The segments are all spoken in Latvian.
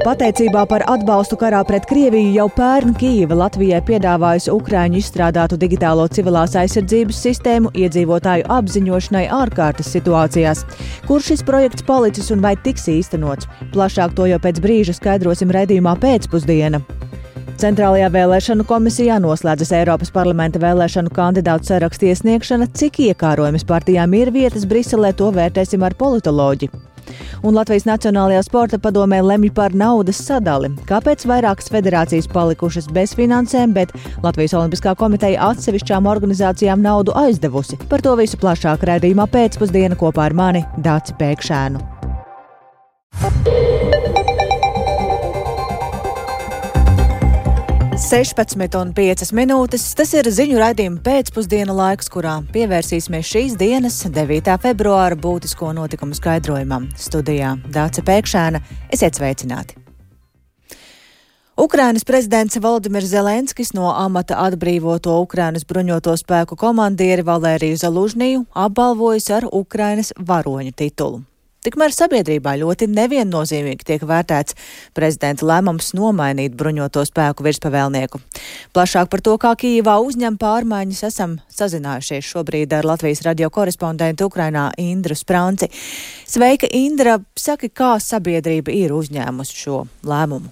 Pateicībā par atbalstu karā pret Krieviju jau pērn Kīva Latvijai piedāvājusi Ukrāņu izstrādātu digitālo civilās aizsardzības sistēmu iedzīvotāju apziņošanai ārkārtas situācijās. Kur šis projekts palicis un vai tiks īstenots? Plašāk to jau pēc brīža skaidrosim redzījumā pēcpusdiena. Centrālajā vēlēšanu komisijā noslēdzas Eiropas parlamenta vēlēšanu kandidātu sarakstu iesniegšana, cik iekārojamas partijām ir vietas Briselē, to vērtēsim ar politoloģiju. Un Latvijas Nacionālajā sporta padomē lemj par naudas sadali. Kāpēc vairākas federācijas palikušas bez finansēm, bet Latvijas Olimpiskā komiteja atsevišķām organizācijām naudu aizdevusi? Par to visu plašāk raidījumā pēcpusdienā kopā ar mani Dāci Pēkšēnu. 16,5 minūtes. Tas ir ziņu raidījuma pēcpusdienu laiks, kurā pievērsīsimies šīs dienas, 9. februāra būtisko notikumu skaidrojumam. Studijā Dāca Pēkšēna. Esiet sveicināti! Ukrainas prezidents Valdimirs Zelenskis no amata atbrīvoto Ukrainas bruņoto spēku komandieri Valēriju Zalužniju apbalvojis ar Ukrainas varoņa titulu. Tikmēr sabiedrībā ļoti neviennozīmīgi tiek vērtēts prezidenta lēmums nomainīt bruņoto spēku virspavēlnieku. Plašāk par to, kā Kīvā uzņem pārmaiņas, esam sazinājušies šobrīd ar Latvijas radio korespondentu Ukrainā Indru Sprānci. Sveika, Indra! Saki, kā sabiedrība ir uzņēmusi šo lēmumu?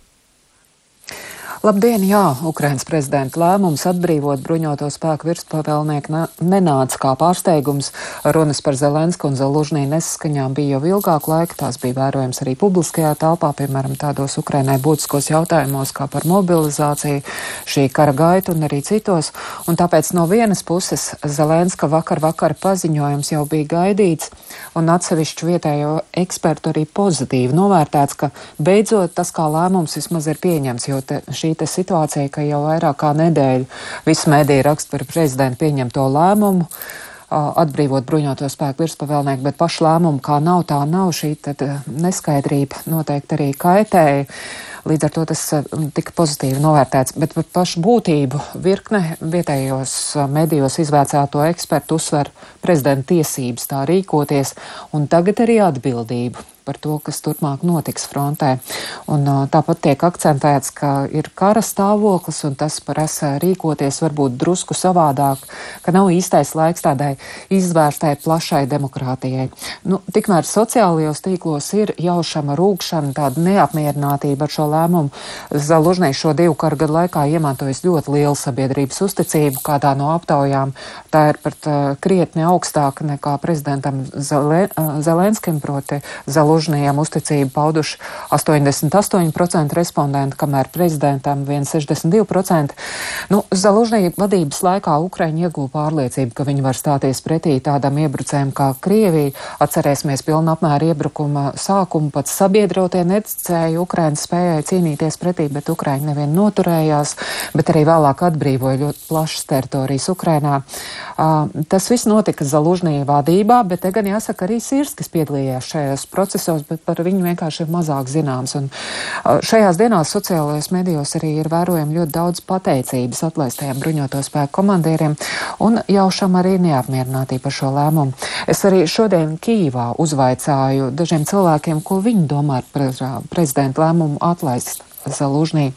Labdien, jā, Ukrainas prezidenta lēmums atbrīvot bruņoto spēku virspavēlnieku nenāca kā pārsteigums. Runas par Zelensku un Zalužnī nesaskaņām bija jau ilgāku laiku, tās bija vērojams arī publiskajā telpā, piemēram, tādos Ukrainai būtiskos jautājumos kā par mobilizāciju, šī kara gaitu un arī citos. Un tāpēc no vienas puses Zelenska vakar vakar paziņojums jau bija gaidīts un atsevišķu vietējo ekspertu arī pozitīvi novērtēts, ka beidzot tas kā lēmums vismaz ir pieņems, jo šī šī situācija, ka jau vairāk kā nedēļu visi mēdīji raksta par prezidentu pieņemto lēmumu atbrīvot bruņoto spēku virspavēlnieku, bet pašu lēmumu kā nav, tā nav. Šī neskaidrība noteikti arī kaitēja. Līdz ar to tas tika pozitīvi novērtēts, bet par pašu būtību virkne vietējos medijos izvērcēto ekspertu uzsver prezidenta tiesības tā rīkoties un tagad arī atbildību par to, kas turpmāk notiks frontē. Un, tāpat tiek akcentēts, ka ir kara stāvoklis un tas prasa rīkoties varbūt drusku savādāk, ka nav īstais laiks tādai izvērstai plašai demokrātijai. Nu, tikmēr sociālajos tīklos ir jaušama rūkšana, tāda neapmierinātība ar šo lēmumu. Zalužnei šo divu karu gadu laikā iemantojas ļoti liela sabiedrības uzticība, kādā no aptaujām tā ir pat uh, krietni augstāka nekā prezidentam Zele, uh, Zelenskim, proti Zalužnei. Lužnijam uzticību pauduši 88% respondentu, kamēr prezidentam 1,62%. Nu, Zalužnija vadības laikā Ukraiņa ieguva pārliecību, ka viņi var stāties pretī tādam iebrucējam kā Krievija. Atcerēsimies pilnu apmēru iebrukuma sākumu, pats sabiedrotie neticēja Ukraiņas spējai cīnīties pretī, bet Ukraiņa nevien noturējās, bet arī vēlāk atbrīvoja ļoti plašas teritorijas Ukrainā. Uh, tas viss notika Zalužnija vadībā, bet te gan jāsaka arī Sirskis piedalījās šajos procesos procesos, bet par viņu vienkārši ir mazāk zināms. Un šajās dienās sociālajos medijos arī ir vērojami ļoti daudz pateicības atlaistajiem bruņoto spēku komandieriem un jaušam arī neapmierinātību par šo lēmumu. Es arī šodien Kīvā uzvaicāju dažiem cilvēkiem, ko viņi domā par prezidenta lēmumu atlaist Zalužnī.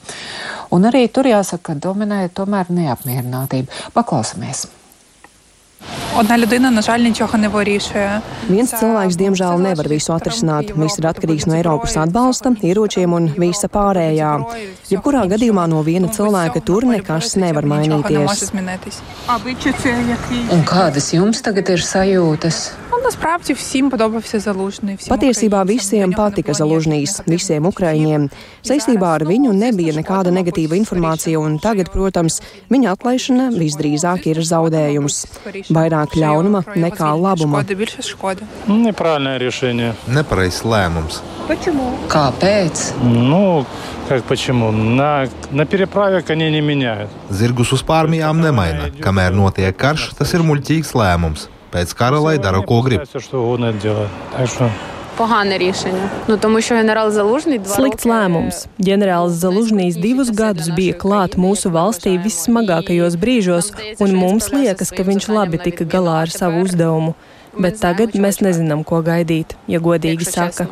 Un arī tur jāsaka, ka dominē tomēr neapmierinātība. Paklausamies! Одна людина, на жаль, нічого не вирішує. Viens cilvēks, diemžēl, nevar visu atrisināt. Viss ir atkarīgs no Eiropas atbalsta, ieročiem un visa pārējā. Jebkurā gadījumā no viena cilvēka tur nekas nevar mainīties. Un kādas jums tagad ir sajūtas? Насправді всім подобався залужний. Patiesībā visiem patika Zalužnīs, visiem ukraiņiem. Saistībā ar viņu nebija nekāda negatīva informācija, un tagad, protams, viņa atlaišana visdrīzāk ir zaudējums. Vairāk ļaunuma nekā labuma. Nepareizs lēmums. Kāpēc? Nu, Как почему? На, на переправе коней не меняют. Zirgus uz pārmijām nemaina. Kamēr notiek karš, tas ir muļķīgs lēmums. Pēc kara lai dara, ko grib. Pogāne rīšana. Nu, тому, що генерал Залужний два Slikts lēmums. Ģenerālis Zalužnīs divus gadus bija klāt mūsu valstī vissmagākajos brīžos, un mums liekas, ka viņš labi tika galā ar savu uzdevumu. Bet tagad mēs nezinām, ko gaidīt, ja godīgi saka.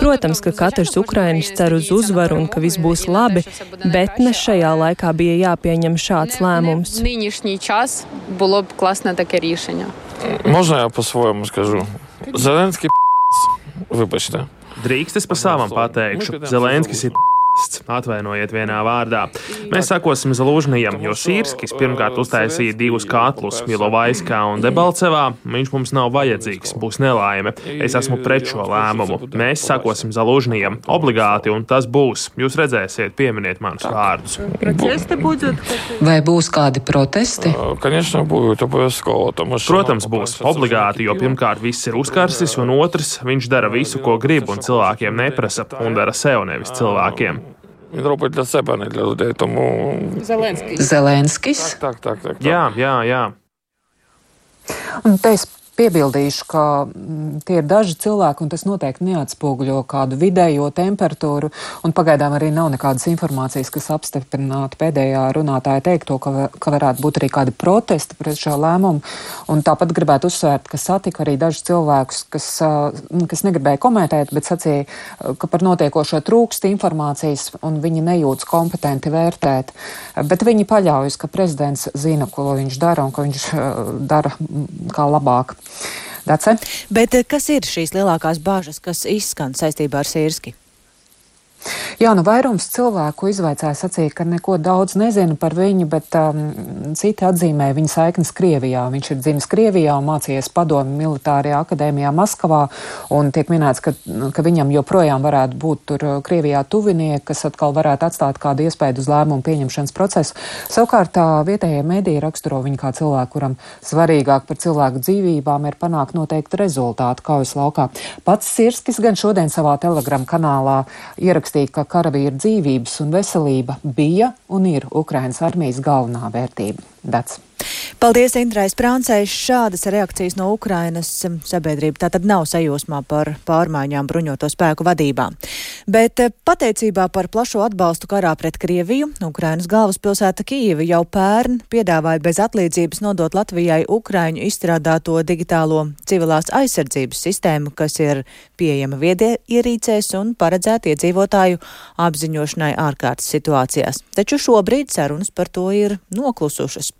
Protams, ka katrs Ukrainis cer uz uzvaru un ka viss būs labi, bet ne šajā laikā bija jāpieņem šāds lēmums. Нинішній час було б класне таке рішення. Можна я по-своєму скажу? Зеленський вибачте. Drīkst es pa savam pateikšu. Zelenskis ir Atvainojiet, vienā vārdā. Mēs sakosim Zelūžņiem, jo Sīrskis pirmkārt uztaisīja divus katlus Milovaiskā un Debalcevā. Viņš mums nav vajadzīgs, būs nelaime. Es esmu pret šo lēmumu. Mēs sakosim Zelūžņiem obligāti, un tas būs. Jūs redzēsiet, pieminiet manus vārdus. Vai būs kādi protesti? Protams, būs obligāti, jo pirmkārt viss ir uzkarsis, un otrs, viņš dara visu, ko grib, un cilvēkiem neprasa, un dara sev nevis cilvēkiem. Він робить для себе, а не для людей. Тому Zelenskis. так, так, так. так. Jā, jā, jā. Un te es piebildīšu, ka mm, tie ir daži cilvēki, un tas noteikti neatspoguļo kādu vidējo temperatūru, un pagaidām arī nav nekādas informācijas, kas apstiprinātu pēdējā runātāja teikto, ka, ka varētu būt arī kādi protesti pret šo lēmumu. Un tāpat gribētu uzsvērt, ka satika arī dažus cilvēkus, kas, kas negribēja komentēt, bet sacīja, ka par notiekošo trūkst informācijas, un viņi nejūtas kompetenti vērtēt. Bet viņi paļaujas, ka prezidents zina, ko viņš dara, un ka viņš dara kā labāk. Dace? Bet eh, kas ir šīs lielākās bāžas, kas izskan saistībā ar Sīrski? Jā, nu vairums cilvēku izvaicāja sacīja, ka neko daudz nezina par viņu, bet um, citi atzīmē viņa saiknes Krievijā. Viņš ir dzimis Krievijā un mācījies padomu militārajā akadēmijā Maskavā, un tiek minēts, ka, ka viņam joprojām varētu būt tur uh, Krievijā tuvinieki, kas atkal varētu atstāt kādu iespēju uz lēmumu pieņemšanas procesu. Savukārt tā vietējie mediji raksturo viņu kā cilvēku, kuram svarīgāk par cilvēku dzīvībām ir panākt noteikti rezultātu kaujas laukā. Pats Sirskis gan šodien savā telegram kanālā ierakstīja, ka karavīra dzīvības un veselība bija un ir Ukrainas armijas galvenā vērtība. Dats. Paldies, Indrais Prāncējs. Šādas reakcijas no Ukrainas sabiedrība tātad nav sajūsmā par pārmaiņām bruņoto spēku vadībā. Bet eh, pateicībā par plašo atbalstu karā pret Krieviju, Ukrainas galvaspilsēta Kīva jau pērn piedāvāja bez atlīdzības nodot Latvijai Ukraiņu izstrādāto digitālo civilās aizsardzības sistēmu, kas ir pieejama viedie ierīcēs un paredzēta iedzīvotāju apziņošanai ārkārtas situācijās. Taču šobrīd sarunas par to ir noklusušas.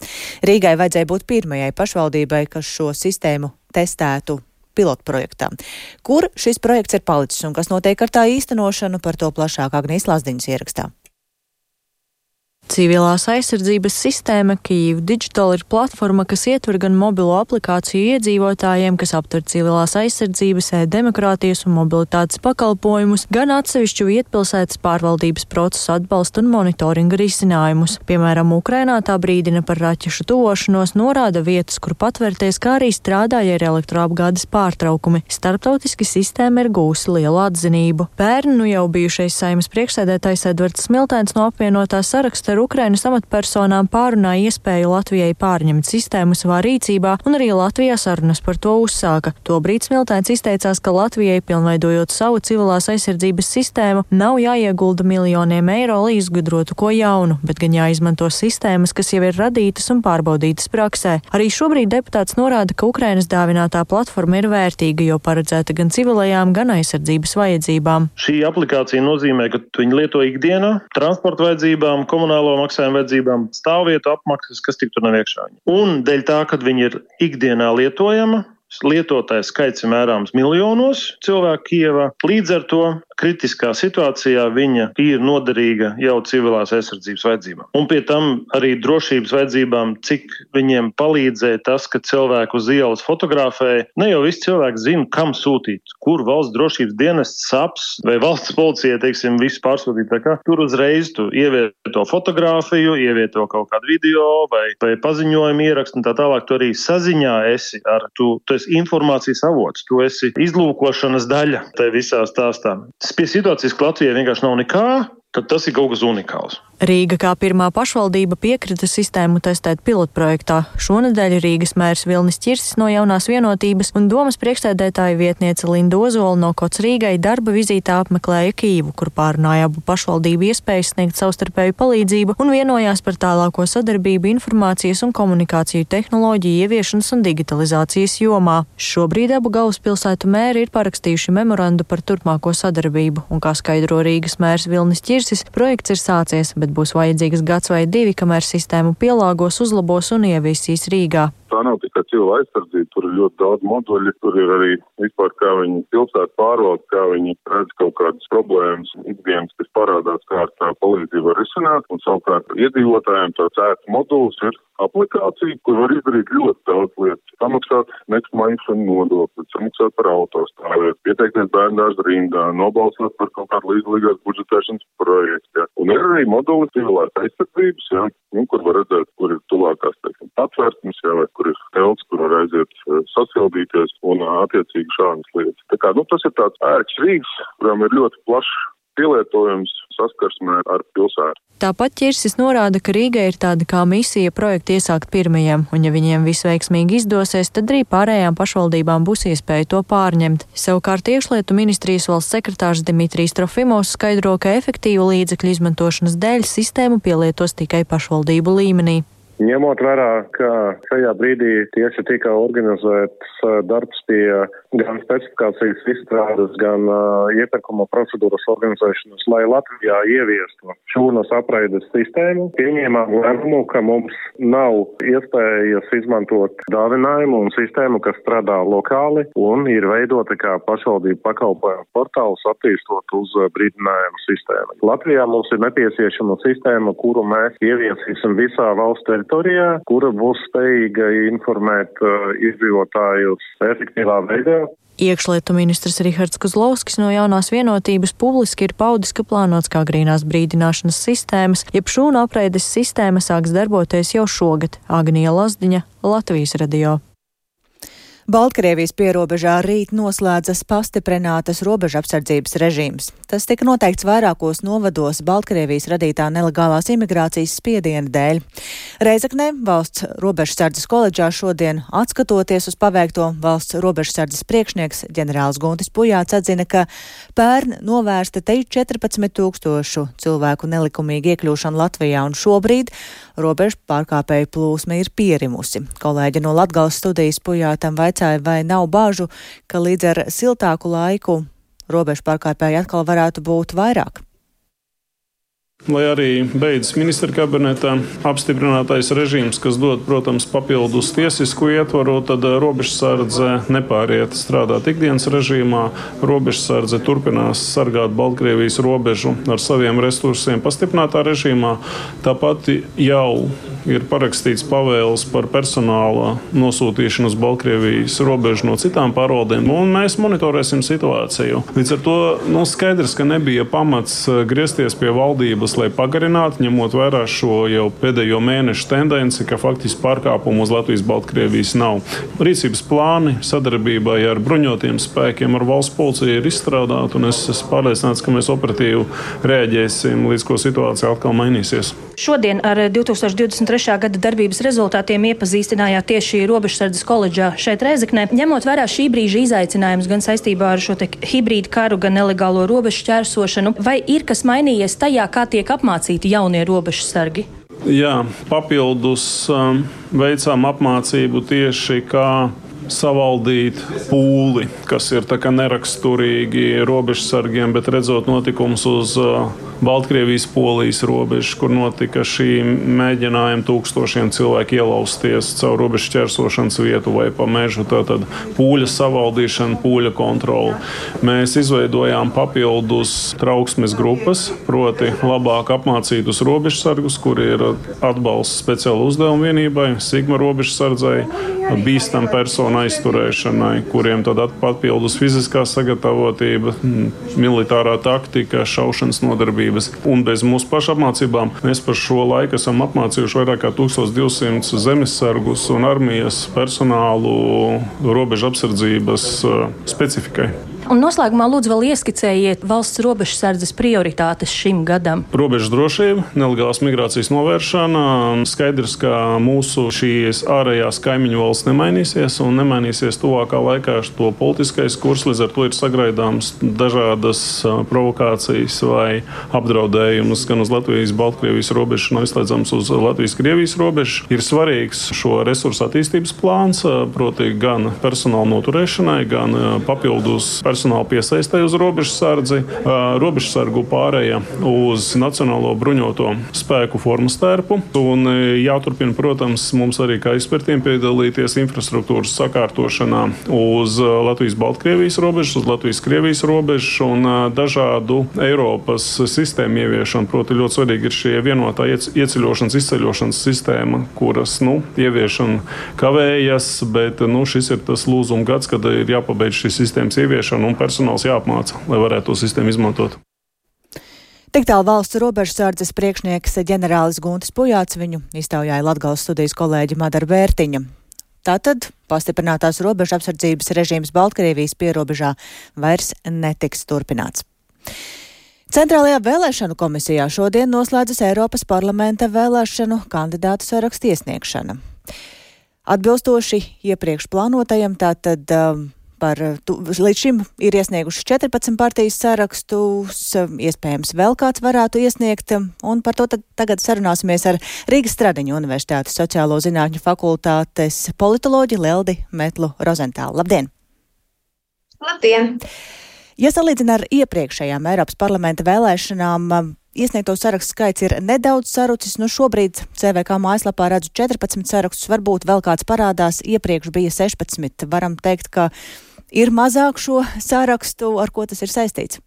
Rīgai vajadzēja būt pirmajai pašvaldībai, kas šo sistēmu testētu pilotprojektā. Kur šis projekts ir palicis un kas notiek ar tā īstenošanu, par to plašāk Agnijas Lazdiņas ierakstā. Civilās aizsardzības sistēma Kyiv Digital ir platforma, kas ietver gan mobilo aplikāciju iedzīvotājiem, kas aptver civilās aizsardzības, e-demokrātijas un mobilitātes pakalpojumus, gan atsevišķu vietpilsētas pārvaldības procesu atbalstu un monitoringa risinājumus. Piemēram, Ukrainā tā brīdina par raķešu tuvošanos, norāda vietas, kur patvērties, kā arī strādāja ar elektroapgādes pārtraukumi. Starptautiski sistēma ir gūsi lielu atzinību. Pērn nu jau bijušais saimas priekšsēdētājs Edvards Smiltēns no apvienotā saraksta ar Ukrainas amatpersonām pārunāja iespēju Latvijai pārņemt sistēmu savā rīcībā, un arī Latvijā sarunas par to uzsāka. Tobrīd Smiltēns izteicās, ka Latvijai, pilnveidojot savu civilās aizsardzības sistēmu, nav jāiegulda miljoniem eiro, lai izgudrotu ko jaunu, bet gan jāizmanto sistēmas, kas jau ir radītas un pārbaudītas praksē. Arī šobrīd deputāts norāda, ka Ukrainas dāvinātā platforma ir vērtīga, jo paredzēta gan civilajām, gan aizsardzības vajadzībām. Šī aplikācija nozīmē, ka viņi lieto ikdienā transporta vajadzībām, komunālo maksājumu vajadzībām, stāvvietu apmaksas, kas tik tur nav iekšā. Un dēļ tā, ka viņi ir ikdienā lietojama, lietotāju skaits ir mērāms miljonos cilvēku Kievā. Līdz ar to kritiskā situācijā viņa ir noderīga jau civilās aizsardzības vajadzībām. Un pie tam arī drošības vajadzībām, cik viņiem palīdzēja tas, ka cilvēku uz ielas fotografēja. Ne jau visi cilvēki zina, kam sūtīt, kur valsts drošības dienests saps vai valsts policija, teiksim, visu pārsūtīt. Tur uzreiz tu ievieto fotografiju, ievieto kaut kādu video vai, vai paziņojumu ierakstu un tā tālāk. Tu arī saziņā esi ar, tu, tu esi informācijas avots, tu esi izlūkošanas daļa tajā visā stāstā. Pie situācijas, ka Latvijai vienkārši nav nekā, tad tas ir kaut kas unikāls. Rīga kā pirmā pašvaldība piekrita sistēmu testēt pilotprojektā. Šonadēļ Rīgas mērs Vilnis Čirsis no jaunās vienotības un domas priekšsēdētāja vietniece Linda Ozola no Kots Rīgai darba vizītā apmeklēja Kīvu, kur pārunāja abu pašvaldību iespējas sniegt savstarpēju palīdzību un vienojās par tālāko sadarbību informācijas un komunikāciju tehnoloģiju ieviešanas un digitalizācijas jomā. Šobrīd abu galvaspilsētu mēri ir parakstījuši memorandu par turpmāko sadarbību, un kā skaidro Rīgas mērs Vilnis Čirsis, projekts ir sācies bet būs vajadzīgs gads vai divi, kamēr sistēmu pielāgos, uzlabos un ieviesīs Rīgā. Tā nav tikai cilvēka aizsardzība, tur ir ļoti daudz moduļu, tur ir arī vispār kā viņi pilsētu pārvalda, kā viņi redz kaut kādas problēmas, ikdienas, kas parādās, kā tā palīdzība var risināt, un savukārt iedzīvotājiem tāds ērts moduls ir aplikācija, kur var izdarīt ļoti daudz lietas. Samaksāt neksmaņšanu nodokli, samaksāt par autostāvēt, pieteikties bērndārza rindā, nobalsot par kaut kādu līdzīgās budžetēšanas projektu. Ja. Un ir arī moduli cilvēku aizsardzības, ja, nu, kur var redzēt, kur ir tuvākās, teiksim, apvērtnes, ja, vai kur ir telts, kur var aiziet eh, sasildīties un eh, attiecīgi šādas lietas. Tā kā, nu, tas ir tāds ērts rīks, kuram ir ļoti plašs pielietojums saskarsmē ar pilsētu. Tāpat ķirsis norāda, ka Rīgai ir tāda kā misija projektu iesākt pirmajam, un ja viņiem viss veiksmīgi izdosies, tad arī pārējām pašvaldībām būs iespēja to pārņemt. Savukārt iekšlietu ministrijas valsts sekretārs Dimitrijs Trofimovs skaidro, ka efektīvu līdzekļu izmantošanas dēļ sistēmu pielietos tikai pašvaldību līmenī. Ņemot vērā, ka šajā brīdī tieši tika organizēts darbs pie gan specifikācijas izstrādes, gan uh, iepirkuma procedūras organizēšanas, lai Latvijā ieviestu šūnas apreides sistēmu, pieņēmām lēmumu, ka mums nav iespējas izmantot dāvinājumu un sistēmu, kas strādā lokāli un ir veidota kā pašvaldību pakalpojumu portāls attīstot uz brīdinājumu sistēmu. Latvijā mums ir nepieciešama sistēma, kuru mēs ieviesīsim visā valsts teritorijā, kura būs spējīga informēt uh, iedzīvotājus efektīvā veidā. Iekšlietu ministrs Rihards Kuzlovskis no jaunās vienotības publiski ir paudis, ka plānots kā grīnās brīdināšanas sistēmas, jeb šūnu apreides sistēma sāks darboties jau šogad. Agnija Lazdiņa, Latvijas radio. Baltkrievijas pierobežā rīt noslēdzas pastiprinātas robeža apsardzības režīms. Tas tika noteikts vairākos novados Baltkrievijas radītā nelegālās imigrācijas spiediena dēļ. Reizeknē valsts robežsardzes koledžā šodien atskatoties uz paveikto valsts robežsardzes priekšnieks ģenerālis Guntis Pujāts atzina, ka pērn novērsta te 14 tūkstošu cilvēku nelikumīgi iekļūšanu Latvijā un šobrīd robežu pārkāpēju plūsma ir pierimusi. Kolēģi no Latgales studijas Pujātam vai vaicāja, vai nav bāžu, ka līdz ar siltāku laiku robežu pārkāpēji atkal varētu būt vairāk. Lai arī beidzas ministra kabinetā apstiprinātais režīms, kas dod, protams, papildus tiesisku ietvaru, tad eh, robežsardze nepāriet strādāt ikdienas režīmā. Robežsardze turpinās sargāt Baltkrievijas robežu ar saviem resursiem pastiprinātā režīmā. Tāpat jau ir parakstīts pavēles par personāla nosūtīšanu uz Baltkrievijas robežu no citām pārvaldēm, un mēs monitorēsim situāciju. Līdz ar to nu, skaidrs, ka nebija pamats eh, griezties pie valdības lai pagarinātu, ņemot vērā šo jau pēdējo mēnešu tendenci, ka faktiski pārkāpumu uz Latvijas-Baltkrievijas nav. Rīcības plāni sadarbībai ar bruņotiem spēkiem, ar valsts policiju ir izstrādāti, un es esmu pārliecināts, ka mēs operatīvi rēģēsim, līdz ko situācija atkal mainīsies. Šodien ar 2023. Gada darbības rezultātiem iepazīstinājāt tieši Robežsardzes koledžā šeit Reizeknē. Ņemot vērā šī brīža izaicinājumus gan saistībā ar šo hibrīdu karu, gan nelegālo robežu šķērsošanu, vai ir kas mainījies tajā, kā tiek apmācīti jaunie robežsargi? Jā, papildus um, veicām apmācību tieši kā savaldīt pūli, kas ir neraksturīgi robežsargiem, bet redzot notikumus uz uh, Baltkrievijas polijas robežas, kur notika šī mēģinājuma tūkstošiem cilvēku ielausties caur robežu ķersošanas vietu vai pa mežu. Tātad pūļa savaldīšana, pūļa kontrole. Mēs izveidojām papildus trauksmes grupas, proti labāk apmācītus robežsargus, kur ir atbalsts speciāla uzdevuma vienībai, Sigma robežsardzei, bīstam personu aizturēšanai, kuriem tad papildus fiziskā sagatavotība, militārā taktika, šaušanas nodarbība darbības. Un bez mūsu pašu apmācībām mēs par šo laiku esam apmācījuši vairāk kā 1200 zemesargus un armijas personālu robežu apsardzības uh, specifikai. Un noslēgumā lūdzu vēl ieskicējiet valsts robežsardzes prioritātes šim gadam. Robežu drošība, nelegālās migrācijas novēršana. Skaidrs, ka mūsu šīs ārējās kaimiņu valsts nemainīsies un nemainīsies tuvākā laikā to politiskais kurs. Līdz ar to ir sagaidāms dažādas provokācijas vai apdraudējumus gan uz Latvijas, Baltkrievijas robežu, no izslēdzams uz Latvijas-Krievijas robežu. Ir svarīgs šo resursu attīstības plāns, proti gan personāla noturēšanai, gan papildus personāla personāla piesaistē uz robežsardzi, robežsargu pārēja uz Nacionālo bruņoto spēku formas tērpu. Un jāturpina, protams, mums arī kā ekspertiem piedalīties infrastruktūras sakārtošanā uz Latvijas-Baltkrievijas robežas, uz Latvijas-Krievijas robežas un dažādu Eiropas sistēmu ieviešanu. Proti, ļoti svarīgi ir šie vienotā ieceļošanas, izceļošanas sistēma, kuras nu, ieviešana kavējas, bet nu, šis ir tas lūzuma gads, kad ir jāpabeidz šīs sistēmas ieviešana un personāls jāapmāca, lai varētu to sistēmu izmantot. Tik tālu valsts robežsardzes priekšnieks ģenerālis Guntis Pujāts viņu iztaujāja Latgales studijas kolēģi Madara Vērtiņa. Tātad pastiprinātās robežu apsardzības režīms Baltkrievijas pierobežā vairs netiks turpināts. Centrālajā vēlēšanu komisijā šodien noslēdzas Eiropas parlamenta vēlēšanu kandidātu sarakstu iesniegšana. Atbilstoši iepriekš plānotajam, tātad um, par, tu, līdz šim ir iesnieguši 14 partijas sarakstus, iespējams vēl kāds varētu iesniegt, un par to tagad sarunāsimies ar Rīgas Stradiņu Universitātes sociālo zinātņu fakultātes politoloģi Leldi Metlu Rozentālu. Labdien! Labdien! Ja salīdzina ar iepriekšējām Eiropas parlamenta vēlēšanām, Iesniegto sarakstu skaits ir nedaudz sarucis. Nu, šobrīd CVK mājaslapā redzu 14 sarakstus, varbūt vēl kāds parādās. Iepriekš bija 16. Varam teikt, ka ir mazāk šo sārakstu, ar ko tas ir saistīts?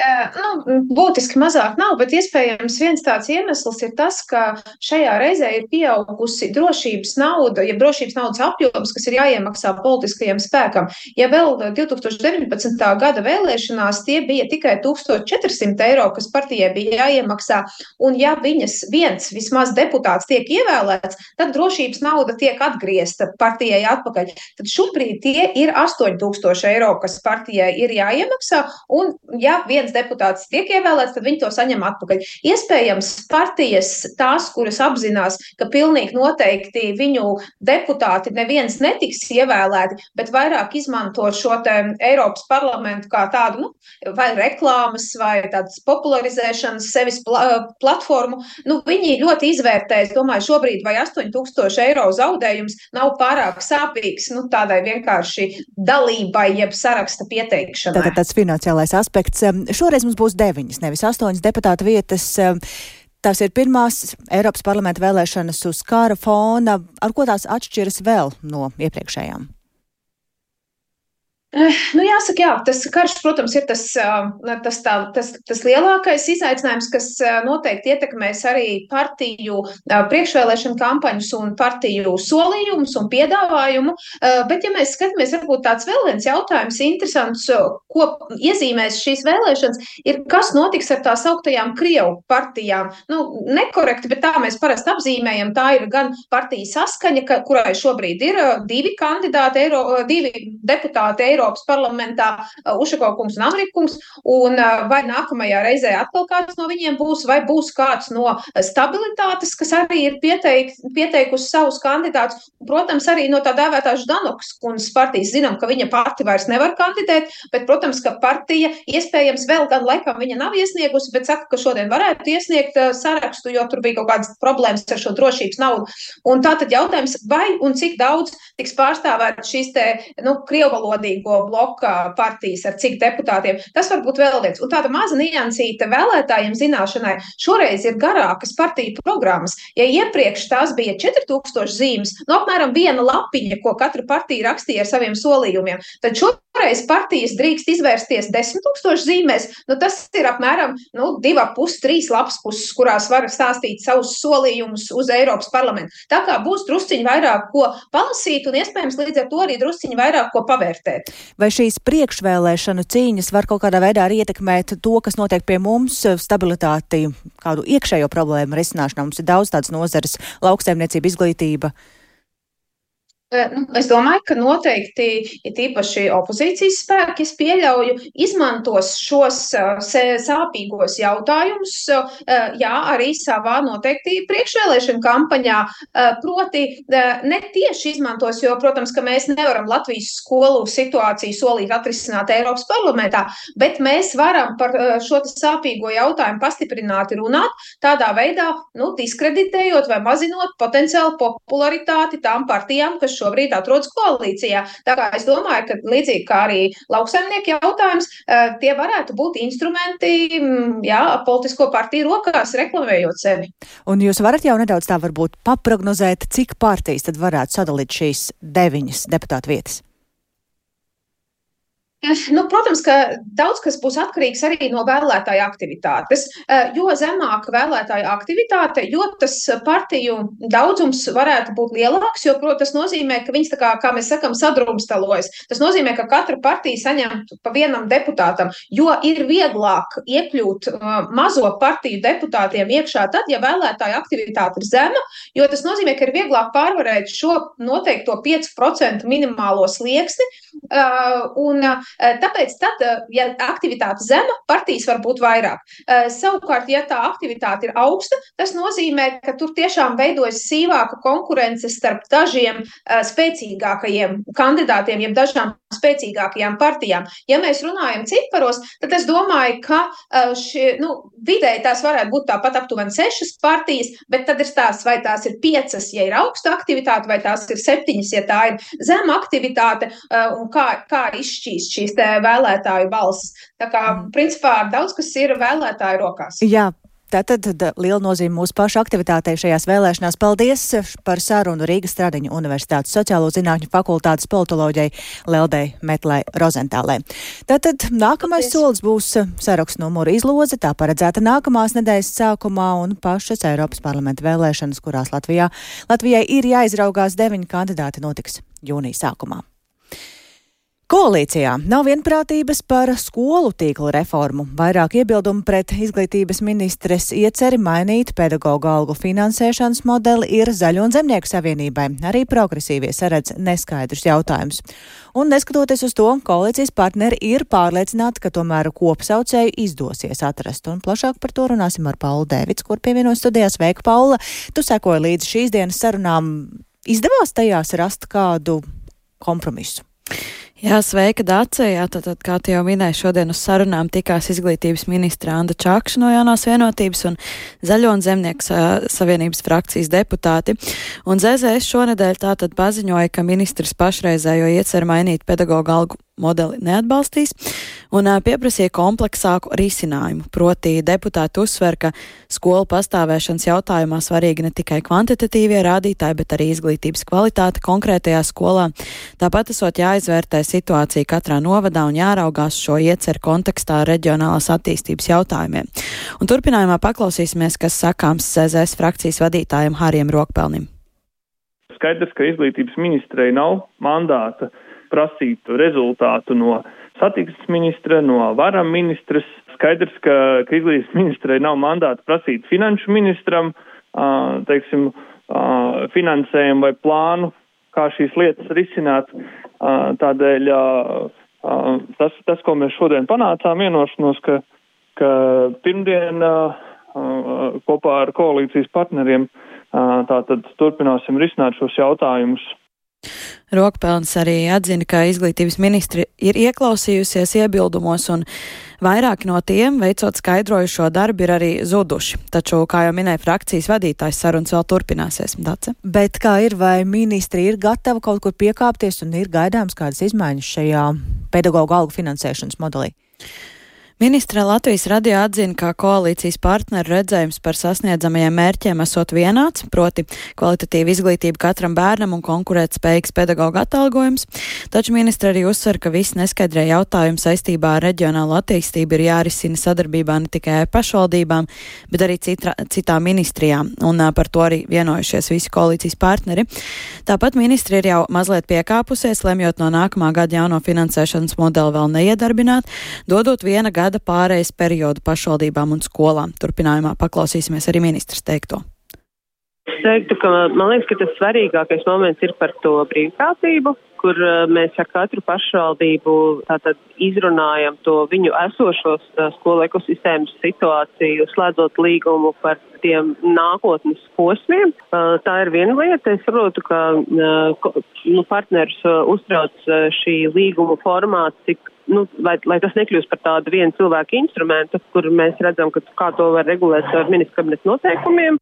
Nu, būtiski mazāk nav, bet iespējams viens tāds iemesls ir tas, ka šajā reizē ir pieaugusi drošības nauda, ja drošības naudas apjoms, kas ir jāiemaksā politiskajam spēkam. Ja vēl 2019. gada vēlēšanās tie bija tikai 1400 eiro, kas partijai bija jāiemaksā, un ja viņas viens vismaz deputāts tiek ievēlēts, tad drošības nauda tiek atgriezta partijai atpakaļ. Tad šobrīd tie ir 8000 eiro, kas partijai ir jāiemaksā, un ja viens viens deputāts tiek ievēlēts, tad viņi to saņem atpakaļ. Iespējams, partijas tās, kuras apzinās, ka pilnīgi noteikti viņu deputāti neviens netiks ievēlēti, bet vairāk izmanto šo Eiropas parlamentu kā tādu nu, vai reklāmas vai tādas popularizēšanas sevis pla platformu, nu, viņi ļoti izvērtē, es domāju, šobrīd vai 8000 eiro zaudējums nav pārāk sāpīgs nu, tādai vienkārši dalībai, jeb saraksta pieteikšanai. Tātad tas finansiālais aspekts šoreiz mums būs deviņas, nevis astoņas deputāta vietas. Tās ir pirmās Eiropas parlamenta vēlēšanas uz kara fona. Ar ko tās atšķiras vēl no iepriekšējām? Eh, nu, jāsaka, jā, tas karš, protams, ir tas, tas, tā, tas, tas lielākais izaicinājums, kas noteikti ietekmēs arī partiju priekšvēlēšanu kampaņus un partiju solījumus un piedāvājumu. Bet, ja mēs skatāmies, varbūt tāds vēl viens jautājums, interesants, ko iezīmēs šīs vēlēšanas, ir kas notiks ar tā sauktajām Krievu partijām. Nu, nekorekti, bet tā mēs parasti apzīmējam. Tā ir gan partija saskaņa, ka, kurai šobrīd ir divi kandidāti, Eiro, divi deputāti Eiro Eiropas parlamentā uh, Ušako kungs un Amerikungs, un uh, vai nākamajā reizē atkal kāds no viņiem būs, vai būs kāds no stabilitātes, kas arī ir pieteik, pieteikusi savus kandidātus. Protams, arī no tā dēvētā Ždanokas kundzes partijas zinām, ka viņa pati vairs nevar kandidēt, bet, protams, ka partija iespējams vēl gan laikam viņa nav iesniegusi, bet saka, ka šodien varētu iesniegt uh, sarakstu, jo tur bija kaut kādas problēmas ar šo drošības naudu. Un tā tad jautājums, vai un cik daudz tiks pārstāvēt šīs te, nu, krievalodīgo politisko bloka partijas ar cik deputātiem. Tas var būt vēl viens. Un tāda maza niansīta vēlētājiem zināšanai. Šoreiz ir garākas partiju programmas. Ja iepriekš tās bija 4000 zīmes, no apmēram viena lapiņa, ko katra partija rakstīja ar saviem solījumiem, tad šoreiz partijas drīkst izvērsties 10 tūkstoši zīmēs. Nu, tas ir apmēram nu, 2,5-3 lapas puses, kurās var stāstīt savus solījumus uz Eiropas parlamentu. Tā kā būs drusciņi vairāk ko palasīt un iespējams līdz ar to arī drusciņi vairāk ko pavērtēt. Vai šīs priekšvēlēšanu cīņas var kaut kādā veidā arī ietekmēt to, kas notiek pie mums, stabilitāti, kādu iekšējo problēmu risināšanā? Mums ir daudz tādas nozares - lauksaimniecība, izglītība. Nu, es domāju, ka noteikti, ja tīpaši opozīcijas spēki, es pieļauju, izmantos šos sāpīgos jautājumus, jā, arī savā noteikti priekšvēlēšana kampaņā. Proti, ne tieši izmantos, jo, protams, ka mēs nevaram Latvijas skolu situāciju solīt atrisināt Eiropas parlamentā, bet mēs varam par šo sāpīgo jautājumu pastiprināti runāt, tādā veidā, nu, diskreditējot vai mazinot potenciālu popularitāti tām partijām, kas šobrīd atrodas koalīcijā. Tā kā es domāju, ka līdzīgi kā arī lauksaimnieku jautājums, eh, tie varētu būt instrumenti jā, politisko partiju rokās, reklamējot sevi. Un jūs varat jau nedaudz tā varbūt paprognozēt, cik partijas tad varētu sadalīt šīs deviņas deputātu vietas? Nu, protams, ka daudz kas būs atkarīgs arī no vēlētāja aktivitātes. Eh, jo zemāka vēlētāja aktivitāte, jo tas partiju daudzums varētu būt lielāks, jo, protams, tas nozīmē, ka viņas, kā, kā mēs sakam, sadrumstalojas. Tas nozīmē, ka katra partija saņem pa vienam deputātam, jo ir vieglāk iekļūt uh, mazo partiju deputātiem iekšā tad, ja vēlētāja aktivitāte ir zema, jo tas nozīmē, ka ir vieglāk pārvarēt šo noteikto 5% minimālo slieksni. Uh, un, Eh, tāpēc, tad, eh, ja aktivitāte zema, partijas var būt vairāk. Savukārt, ja tā aktivitāte ir augsta, tas nozīmē, ka tur tiešām veidojas sīvāka konkurence starp dažiem spēcīgākajiem kandidātiem, jeb dažām spēcīgākajām partijām. Ja mēs runājam ciparos, tad es domāju, ka šie, nu, vidēji tās varētu būt tāpat aptuveni sešas partijas, bet tad ir stāsts, vai tās ir piecas, ja ir augsta aktivitāte, vai tās ir septiņas, ja tā ir zema aktivitāte, un kā, kā izšķīst šīs vēlētāju balsis. Tā kā, principā, daudz kas ir vēlētāju rokās. Jā, Tātad liela nozīme mūsu pašu aktivitātei šajās vēlēšanās. Paldies par sarunu Rīgas Stradiņu Universitātes sociālo zinātņu fakultātes politoloģijai Leldei Metlai Rozentālē. Tātad nākamais Paldies. solis būs saraksts numuru izloze, tā paredzēta nākamās nedēļas sākumā un pašas Eiropas parlamenta vēlēšanas, kurās Latvijā, Latvijai ir jāizraugās deviņi kandidāti notiks jūnija sākumā. Koalīcijā nav vienprātības par skolu tīkla reformu. Vairāk iebildumu pret izglītības ministres ieceri mainīt pedagoģu algu finansēšanas modeli ir Zaļo un Zemnieku savienībai. Arī progresīvie saredz neskaidrus jautājumus. Un neskatoties uz to, koalīcijas partneri ir pārliecināti, ka tomēr kopsaucēju izdosies atrast. Un plašāk par to runāsim ar Paulu Dēvids, kur pievienojas studijās. Sveika, Paula! Tu sekoji līdz šīs dienas sarunām. Izdevās tajās rast kādu kompromisu? Jā, sveika, Dācija. Jā, tad, tad, kā jau minēju, šodien uz sarunām tikās izglītības ministra Anda Čakša no jaunās vienotības un Zaļo un Zemnieku savienības frakcijas deputāti. Un ZZS šonedēļ tātad paziņoja, ka ministrs pašreizējo iecer mainīt pedagoģu algu modeli neatbalstīs un pieprasīja kompleksāku risinājumu. Proti deputāti uzsver, ka skolu pastāvēšanas jautājumā svarīgi ne tikai kvantitatīvie rādītāji, bet arī izglītības kvalitāte konkrētajā skolā. Tāpat esot jāizvērtē situācija katrā novadā un jāraugās šo ieceru kontekstā reģionālās attīstības jautājumiem. Un turpinājumā paklausīsimies, kas sakāms CZS frakcijas vadītājiem Hārijam Rokpelnim. Skaidrs, ka izglītības ministrei nav mandāta prasītu rezultātu no satiksmes ministra, no varam ministras. Skaidrs, ka, izglītības ministrei nav mandāta prasīt finanšu ministram, teiksim, finansējumu vai plānu, kā šīs lietas risināt. Tādēļ tas, tas, ko mēs šodien panācām, vienošanos, ka, ka pirmdien kopā ar koalīcijas partneriem tātad turpināsim risināt šos jautājumus Rokpelns arī atzina, ka izglītības ministri ir ieklausījusies iebildumos un vairāki no tiem, veicot skaidrojušo darbu, ir arī zuduši. Taču, kā jau minēja frakcijas vadītājs, sarunas vēl turpināsies. Dace? Bet kā ir, vai ministri ir gatavi kaut kur piekāpties un ir gaidāms kādas izmaiņas šajā pedagoģu algu finansēšanas modelī? Ministra Latvijas radio atzina, ka koalīcijas partneru redzējums par sasniedzamajiem mērķiem esot vienāds, proti kvalitatīva izglītība katram bērnam un konkurētspējīgs pedagoģa atalgojums, taču ministra arī uzsver, ka visi neskaidrie jautājumi saistībā ar reģionālo attīstību ir jārisina sadarbībā ne tikai ar pašvaldībām, bet arī citra, citām ministrijām, un par to arī vienojušies visi koalīcijas partneri. Tāpat ministri ir jau mazliet piekāpusies, lemjot no nākamā gada jauno finansēšanas modeli vēl neiedarbināt, dodot viena gada gada pārejas periodu pašvaldībām un skolām. Turpinājumā paklausīsimies arī ministrs teikto. teiktu, ka man liekas, ka tas svarīgākais moments ir par to brīvprātību, kur uh, mēs ar katru pašvaldību izrunājam to viņu esošos uh, skolu ekosistēmas situāciju, slēdzot līgumu par tiem nākotnes posmiem. Uh, tā ir viena lieta. Es saprotu, ka nu, partners uztrauc šī līguma formāts, cik nu, lai, lai tas nekļūst par tādu vienu cilvēku instrumentu, kur mēs redzam, ka, kā to var regulēt ar ministru kabinetu noteikumiem.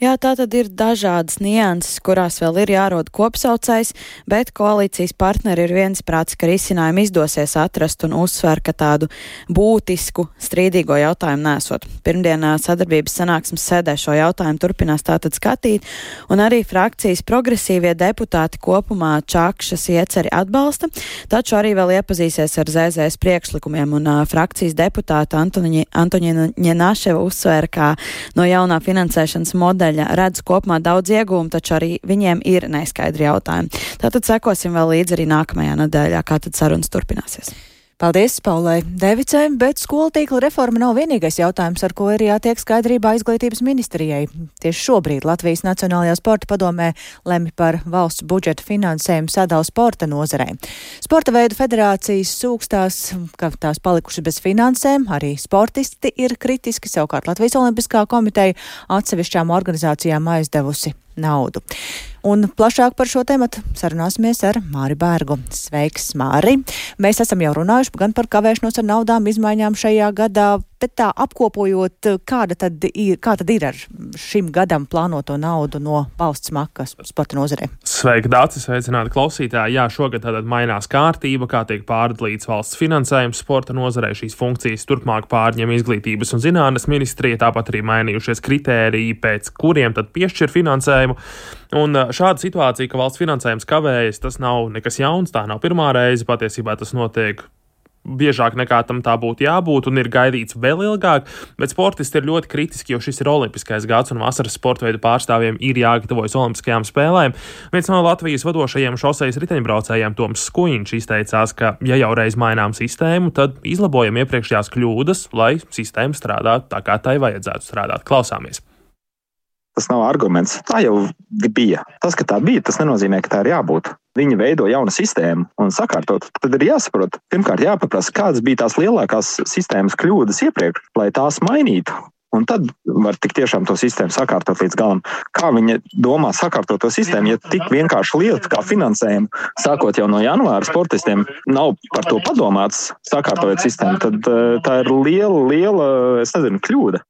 Jā, tā tad ir dažādas nianses, kurās vēl ir jārod kopsaucējs, bet koalīcijas partneri ir viensprāts, ka risinājumu izdosies atrast un uzsver, ka tādu būtisku strīdīgo jautājumu nesot. Pirmdienā sadarbības sanāksmes sēdē šo jautājumu turpinās tātad skatīt, un arī frakcijas progresīvie deputāti kopumā Čakšas ieceri atbalsta, taču arī vēl iepazīsies ar ZZS priekšlikumiem, un uh, frakcijas deputāta Antoņina Ņenaševa uzsvēra, ka no jaunā finansēšanas modeļa modeļa redz kopumā daudz iegūmu, taču arī viņiem ir neskaidri jautājumi. Tātad sekosim vēl līdzi arī nākamajā nedēļā, kā tad sarunas turpināsies. Paldies Paulai Devicai, bet skolu tīkla reforma nav vienīgais jautājums, ar ko ir jātiek skaidrībā izglītības ministrijai. Tieši šobrīd Latvijas Nacionālajā sporta padomē lemj par valsts budžeta finansējumu sadalu sporta nozarē. Sporta veidu federācijas sūkstās, ka tās palikušas bez finansēm, arī sportisti ir kritiski, savukārt Latvijas Olimpiskā komiteja atsevišķām organizācijām aizdevusi naudu. Un plašāk par šo tematu sarunāsimies ar Māri Bērgu. Sveiks, Māri! Mēs esam jau runājuši gan par kavēšanos ar naudām izmaiņām šajā gadā, bet tā apkopojot, kāda tad ir, kā tad ir ar šim gadam plānoto naudu no valsts makas sporta nozarē? Sveiki, Dācis! Sveicināti klausītāji! Jā, šogad tātad mainās kārtība, kā tiek pārdalīts valsts finansējums sporta nozarē. Šīs funkcijas turpmāk pārņem izglītības un zinātnes ministrija, tāpat arī mainījušies kritēriji, pēc kuriem tad piešķir finansējumu. Un šāda situācija, ka valsts finansējums kavējas, tas nav nekas jauns, tā nav pirmā reize. Patiesībā tas notiek biežāk nekā tam tā būtu jābūt, un ir gaidīts vēl ilgāk. Bet sportisti ir ļoti kritiski, jo šis ir olimpiskais gads, un vasaras sporta veidu pārstāvjiem ir jāgatavojas Olimpiskajām spēlēm. Viens no Latvijas vadošajiem šoseis riteņbraucējiem, Toms Skuiņš, izteicās, ka, ja jau reiz mainām sistēmu, tad izlabojam iepriekšējās kļūdas, lai sistēma strādātu tā, kā tai vajadzētu strādāt. Klausāmies! Tas nav arguments. Tā jau bija. Tas, ka tā bija, tas nenozīmē, ka tā ir jābūt. Viņi veido jaunu sistēmu un sakārtot. Tad ir jāsaprot, pirmkārt, jāpaprasa, kādas bija tās lielākās sistēmas kļūdas iepriekš, lai tās mainītu. Un tad var tik tiešām to sistēmu sakārtot līdz galam. Kā viņi domā sakārtot to sistēmu, ja tik vienkārši lieta kā finansējumu, sākot jau no janvāra sportistiem, nav par to padomāts, sakārtojot sistēmu, tad eh, tā ir liela, liela, es nezinu, kļūda.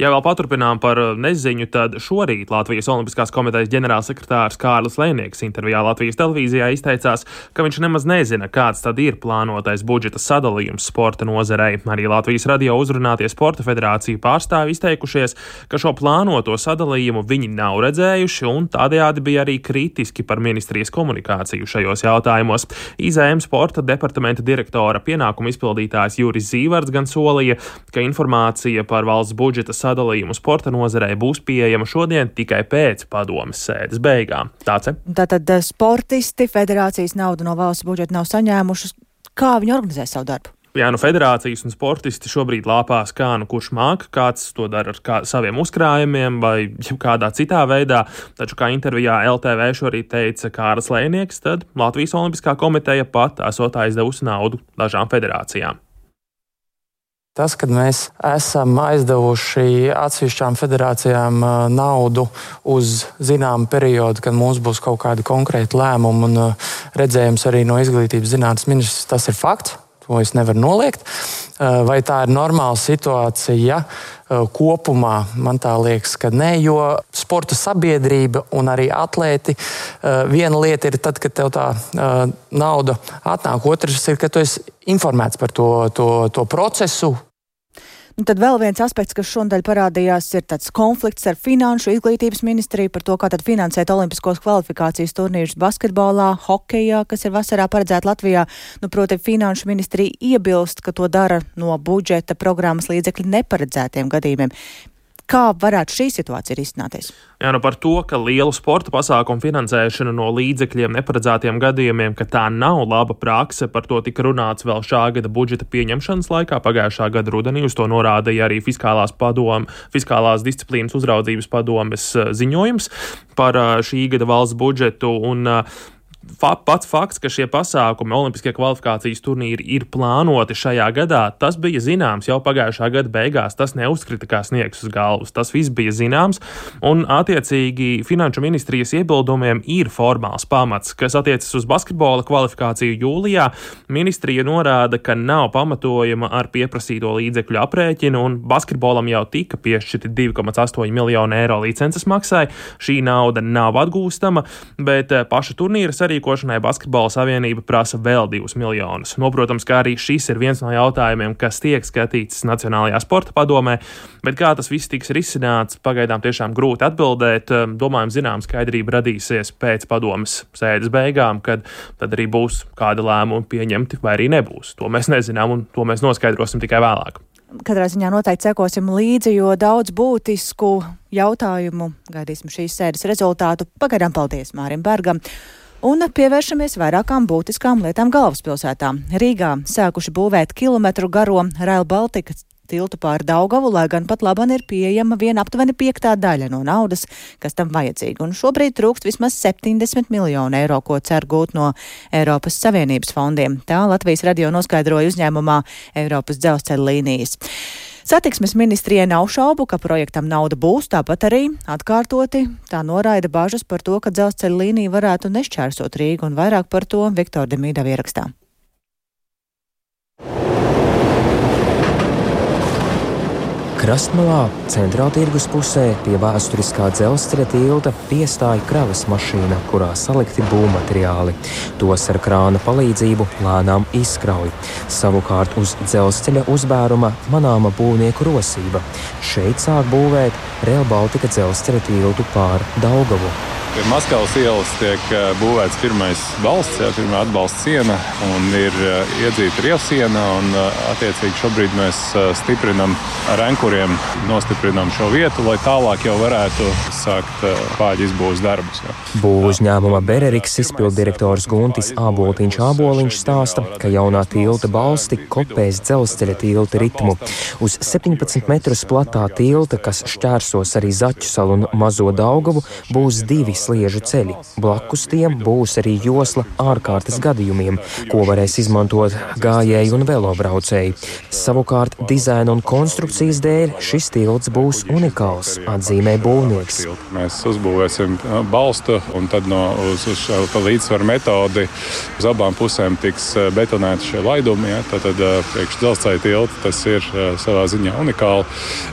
Ja vēl paturpinām par uh, neziņu, tad šorīt Latvijas Olimpiskās komitejas ģenerālsekretārs Kārlis Lēnieks intervijā Latvijas televīzijā izteicās, ka viņš nemaz nezina, kāds tad ir plānotais budžeta sadalījums sporta nozarei. Arī Latvijas radio uzrunātie sporta federāciju pārstāvi izteikušies, ka šo plānoto sadalījumu viņi nav redzējuši un tādējādi bija arī kritiski par ministrijas komunikāciju šajos jautājumos. IZM sporta departamenta direktora pienākumu izpildītājs Juris Zīvards gan solīja, ka informācija par valsts budžeta sadalījumu sporta nozarei būs pieejama šodien tikai pēc padomas sēdes beigām. Tāds ir. Tātad eh, sportisti federācijas naudu no valsts budžeta nav saņēmušas. Kā viņi organizē savu darbu? Jā, nu federācijas un sportisti šobrīd lāpās, kā nu kurš māca, kāds to dara ar kā, saviem uzkrājumiem vai kādā citā veidā. Taču, kā intervijā LTV šorīt teica Kārs Lēnieks, tad Latvijas Olimpiskā komiteja pat esot aizdevusi naudu dažām federācijām. Tas, kad mēs esam aizdevuši atsevišķām federācijām naudu uz zināmu periodu, kad mums būs kaut kādi konkrēti lēmumi un redzējums arī no izglītības zinātnes ministrs, tas ir fakts. To es nevaru noliegt. Vai tā ir normāla situācija? Kopumā man tā liekas, ka nē, jo sporta sabiedrība un arī atlēti viena lieta ir tad, kad tev tā nauda atnāk, otrs ir, ka tu esi informēts par to, to, to procesu, Un tad vēl viens aspekts, kas šodien parādījās, ir tāds konflikts ar Finanšu izglītības ministriju par to, kā tad finansēt olimpiskos kvalifikācijas turnīrus basketbolā, hokejā, kas ir vasarā paredzēta Latvijā. Nu, proti, Finanšu ministrija iebilst, ka to dara no budžeta programmas līdzekļu neparedzētiem gadījumiem. Kā varētu šī situācija risināties? Jā, nu par to, ka lielu sporta pasākumu finansēšana no līdzekļiem neparedzētiem gadījumiem, ka tā nav laba prakse, par to tika runāts vēl šā gada budžeta pieņemšanas laikā. Pagājušā gada rudenī uz to norādīja arī Fiskālās, padom, Fiskālās disciplīnas uzraudzības padomes eh, ziņojums par eh, šī gada valsts budžetu. Un, uh, fa pats fakts, ka šie pasākumi, Olimpiskie kvalifikācijas turnīri ir plānoti šajā gadā, tas bija zināms jau pagājušā gada beigās. Tas neuzkrita kā sniegs uz galvas. Tas viss bija zināms, un attiecīgi Finanšu ministrijas iebildumiem ir formāls pamats, kas attiecas uz basketbola kvalifikāciju jūlijā. Ministrija norāda, ka nav pamatojuma ar pieprasīto līdzekļu aprēķinu, un basketbolam jau tika piešķirti 2,8 miljonu eiro licences maksai. Šī nauda nav atgūstama, bet eh, paša turnīra arī sarīkošanai Basketbola savienība prasa vēl 2 miljonus. Noprotams, ka arī šis ir viens no jautājumiem, kas tiek skatīts Nacionālajā sporta padomē, bet kā tas viss tiks risināts, pagaidām tiešām grūti atbildēt. Domājam, zinām, skaidrība radīsies pēc padomas sēdes beigām, kad tad arī būs kāda lēmuma pieņemti vai arī nebūs. To mēs nezinām, un to mēs noskaidrosim tikai vēlāk. Katrā ziņā noteikti sekosim līdzi, jo daudz būtisku jautājumu gaidīsim šīs sēdes rezultātu. Pagaidām paldies Mārim Bergam un pievēršamies vairākām būtiskām lietām galvaspilsētā. Rīgā sākuši būvēt kilometru garo Rail Baltica tiltu pār Daugavu, lai gan pat laban ir pieejama viena aptuveni piektā daļa no naudas, kas tam vajadzīga. Un šobrīd trūkst vismaz 70 miljonu eiro, ko cer gūt no Eiropas Savienības fondiem. Tā Latvijas radio noskaidroja uzņēmumā Eiropas dzelzceļa līnijas. Satiksmes ministrijai nav šaubu, ka projektam nauda būs, tāpat arī atkārtoti tā noraida bažas par to, ka dzelzceļa līnija varētu nešķērsot Rīgu un vairāk par to Viktor Demīda ierakstā. Krastmalā, centrāla tirgus pusē, pie vēsturiskā dzelzceļa tilta piestāja kravas mašīna, kurā salikti būvmateriāli. Tos ar krāna palīdzību lēnām izkrauj. Savukārt uz dzelzceļa uzbēruma manāma būvnieku rosība. Šeit sāk būvēt Real Baltica dzelzceļa tiltu pār Daugavu. Pie Maskavas ielas tiek eh, būvēts pirmais balsts, jā, pirmā atbalsta siena un ir eh, iedzīta rievsiena. Un, eh, attiecīgi šobrīd mēs stiprinam ar ankuriem, nostiprinam šo vietu, lai tālāk jau varētu sākt pāģi izbūves darbus. Jā. Būvu uzņēmuma Bereriks izpildirektors Guntis Āboltiņš Āboliņš stāsta, ka jaunā tilta balsti kopēs dzelzceļa tilta ritmu. Uz 17 metrus platā tilta, kas šķērsos arī Zaķu salu un Mazo Daugavu, būs divi sliežu ceļi. Blakus tiem būs arī josla ārkārtas gadījumiem, ko varēs izmantot gājēji un velobraucēji. Savukārt dizaina un konstrukcijas dēļ šis tilts būs unikāls, atzīmē būvnieks. Mēs uzbūvēsim balstu un tad no, uz, uz šo līdzsvaru metodi uz abām pusēm tiks betonēti šie laidumi. Ja? Tad, tad priekš dzelzceļa tilta tas ir savā ziņā unikāli.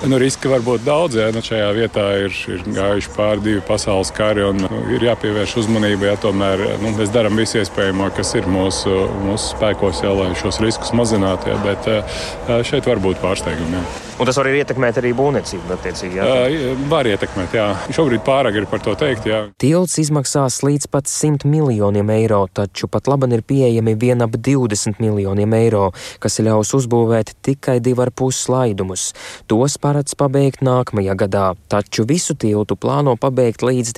Nu, riski var būt daudz, ja nu, šajā vietā ir, ir gājuši pāri divi pasaules kari un nu, ir jāpievērš uzmanība. Ja tomēr nu, mēs darām visu iespējamo, kas ir mūsu, mūsu spēkos, ja, lai šos riskus mazinātu. Ja, bet šeit var būt pārsteigumi. Ja. Un tas var arī ietekmēt arī būvniecību. Jā. Var ietekmēt, jā. Šobrīd pārāk ir par to teikt. Jā. Tilts izmaksās līdz pat 100 miljoniem eiro, taču pat labi ir pieejami vien ap 20 miljoniem eiro, kas ļaus uzbūvēt tikai divu ar pus slaidumus. Tos paredz pabeigt nākamajā gadā, taču visu tiltu plāno pabeigt līdz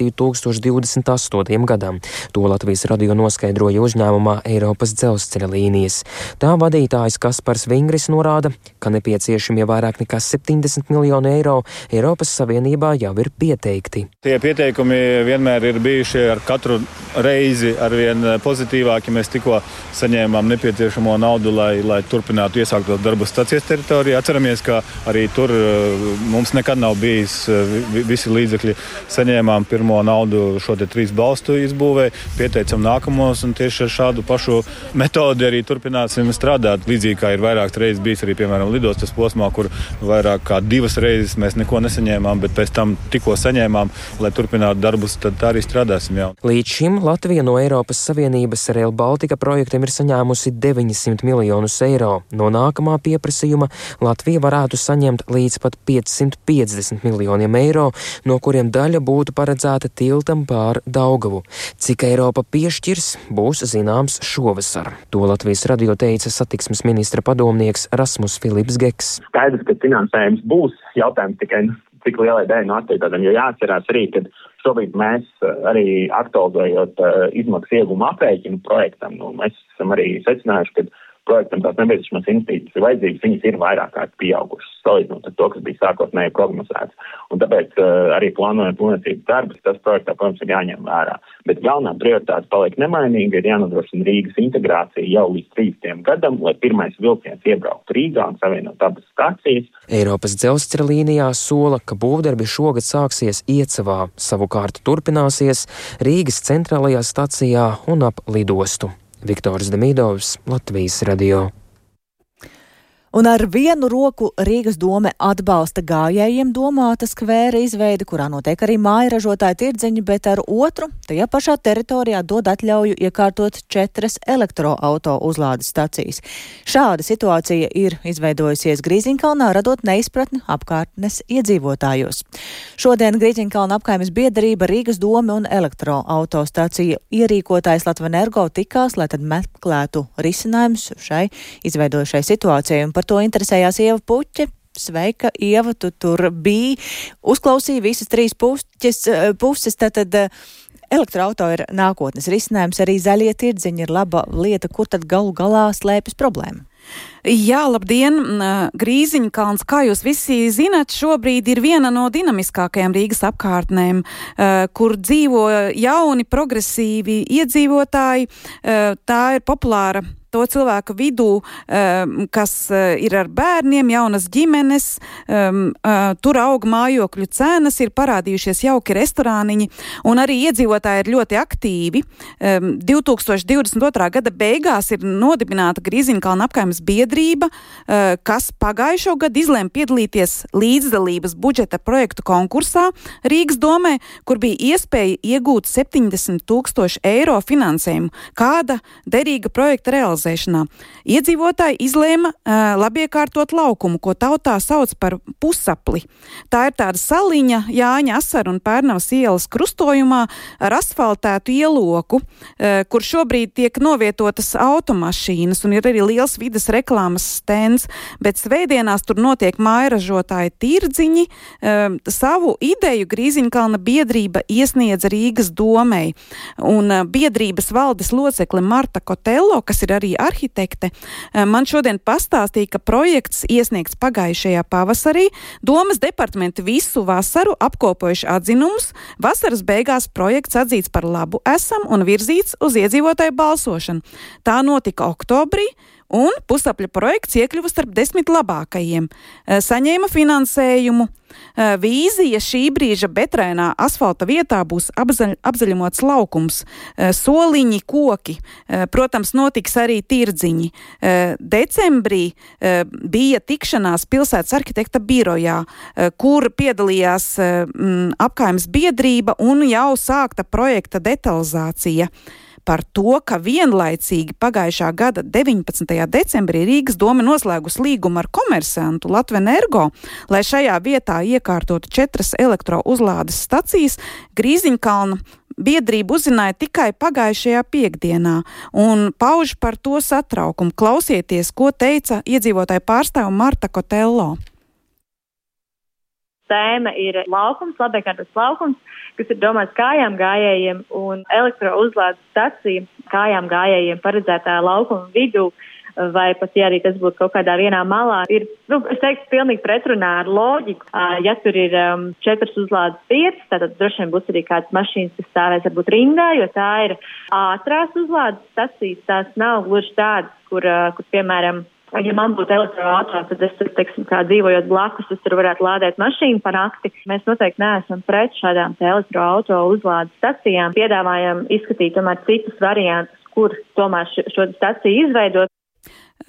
2028. gadam. To Latvijas radio noskaidroja uzņēmumā Eiropas dzelzceļa līnijas. Tā vadītājs Kaspars Vingris norāda, ka nepieciešami vairāk nekā nekā 70 miljonu eiro Eiropas Savienībā jau ir pieteikti. Tie pieteikumi vienmēr ir bijuši ar katru reizi arvien pozitīvāki. Mēs tikko saņēmām nepieciešamo naudu, lai, lai turpinātu iesākt darbu stācijas teritorijā. Atceramies, ka arī tur eh, mums nekad nav bijis eh, visi līdzekļi. Saņēmām pirmo naudu šo trīs balstu izbūvē, pieteicam nākamos un tieši ar šādu pašu metodi arī turpināsim strādāt. Līdzīgi kā ir vairākas reizes bijis arī, piemēram, lidostas posmā, kur vairāk kā divas reizes mēs neko nesaņēmām, bet pēc tam tikko saņēmām, lai turpinātu darbus, tad tā arī strādāsim. Jau. Līdz šim Latvija no Eiropas Savienības Rail Baltica projektiem ir saņēmusi 900 miljonus eiro. No nākamā pieprasījuma Latvija varētu saņemt līdz pat 550 miljoniem eiro, no kuriem daļa būtu paredzēta tilta tiltam pār Daugavu. Cik Eiropa piešķirs, būs zināms šovasar. To Latvijas radio teica satiksmes ministra padomnieks Rasmus Filips Geks. Skaidrs, ka finansējums būs jautājums tikai cik lielai daļai no attīstādiem, jo jāatcerās arī, ka šobrīd mēs arī aktualizējot uh, izmaksu ieguma aprēķinu projektam, nu, mēs esam arī secinājuši, ka projektam tās nepieciešamās investīcijas ir vajadzīgas, viņas ir vairāk kārt pieaugušas, salīdzinot ar to, kas bija sākotnēji prognozēts. Un tāpēc uh, arī plānojot būvniecības darbus, tas projektā, protams, ir jāņem vērā. Bet galvenā prioritāte paliek nemainīga, ir jānodrošina Rīgas integrācija jau līdz 30. gadam, lai pirmais vilciens iebrauktu Rīgā un savienot abas stācijas. Eiropas dzelzceļa līnijā sola, ka būvdarbi šogad sāksies Iecavā, savukārt turpināsies Rīgas centrālajā stacijā un ap lidostu. Viktors Demidovs, Latvijas radio. Un ar vienu roku Rīgas dome atbalsta gājējiem domāta skvēra izveidi, kurā notiek arī māja ražotāja tirdziņi, bet ar otru tajā pašā teritorijā dod atļauju iekārtot četras elektroauto uzlādes stacijas. Šāda situācija ir izveidojusies Grīziņkalnā, radot neizpratni apkārtnes iedzīvotājos. Šodien Grīziņkalna apkaimes biedrība Rīgas dome un elektroauto stacija ierīkotājs Latvenergo tikās, lai tad meklētu risinājumus šai izveidojušai situācijai. Par to interesējās Ieva Puķe. Sveika, Ieva, tu tur biji, uzklausīji visas trīs puķes, puses, tātad elektroauto ir nākotnes risinājums, arī zaļie tirdziņi ir laba lieta, kur tad galu galā slēpjas problēma. Jā, labdien! Grīziņkalns, kā jūs visi zinat, šobrīd ir viena no dinamiskākajām Rīgas apkārtnēm, kur dzīvo jauni, progresīvi iedzīvotāji. Tā ir populāra to cilvēku vidū, um, kas uh, ir ar bērniem, jaunas ģimenes, um, uh, tur aug mājokļu cenas, ir parādījušies jauki restorāniņi, un arī iedzīvotāji ir ļoti aktīvi. Um, 2022. gada beigās ir nodibināta Grīziņkalna apkaimes biedrība, uh, kas pagājušo gadu izlēma piedalīties līdzdalības budžeta projektu konkursā Rīgas domē, kur bija iespēja iegūt 70 tūkstoši eiro finansējumu kāda derīga projekta realizācija realizēšanā. Iedzīvotāji izlēma uh, labiekārtot laukumu, ko tautā sauc par pusapli. Tā ir tāda saliņa Jāņa Asara un Pērnavas ielas krustojumā ar asfaltētu ieloku, uh, kur šobrīd tiek novietotas automašīnas un ir arī liels vidas reklāmas stends, bet svētdienās tur notiek mājražotāji tirdziņi. Uh, savu ideju Grīziņkalna biedrība iesniedza Rīgas domei, un biedrības valdes locekle Marta Kotello, kas ir arī bija arhitekte, man šodien pastāstīja, ka projekts iesniegts pagājušajā pavasarī. Domas departamenti visu vasaru apkopojuši atzinumus. Vasaras beigās projekts atzīts par labu esam un virzīts uz iedzīvotāju balsošanu. Tā notika oktobrī un pusapļa projekts iekļuva starp desmit labākajiem. Eh, saņēma finansējumu. Eh, vīzija šī brīža betrēnā asfalta vietā būs apzaļ, apzaļumots laukums, eh, soliņi, koki. Protams, notiks arī tirdziņi. Decembrī bija tikšanās pilsētas arhitekta birojā, kur piedalījās apkaimes biedrība un jau sākta projekta detalizācija par to, ka vienlaicīgi pagājušā gada 19. decembrī Rīgas doma noslēgus līgumu ar komersantu Latvenergo, lai šajā vietā iekārtotu četras elektrouzlādes stacijas Grīziņkalna biedrība uzzināja tikai pagājušajā piekdienā un pauž par to satraukumu. Klausieties, ko teica iedzīvotāja pārstāva Marta Kotello. Tēma ir laukums, labiekārtots laukums kas ir domāts kājām gājējiem un elektrouzlādes stacija kājām gājējiem paredzētā laukuma vidū. Vai pat, ja arī tas būtu kaut kādā vienā malā, ir, nu, es teiktu, pilnīgi pretrunā ar loģiku. Ja tur ir um, četras uzlādes vietas, tad droši vien būs arī kādas mašīnas, kas stāvēs varbūt rindā, jo tā ir ātrās uzlādes stacijas. Tās nav gluži tādas, kur, uh, kur piemēram, Ja man būtu elektroautorāts, tad es, teiksim, kā dzīvojot blakus, es tur varētu lādēt mašīnu par nakti. Mēs noteikti neesam pret šādām elektroauto uzlādes stacijām. Piedāvājam izskatīt tomēr citus variantus, kur tomēr šo staciju izveidot.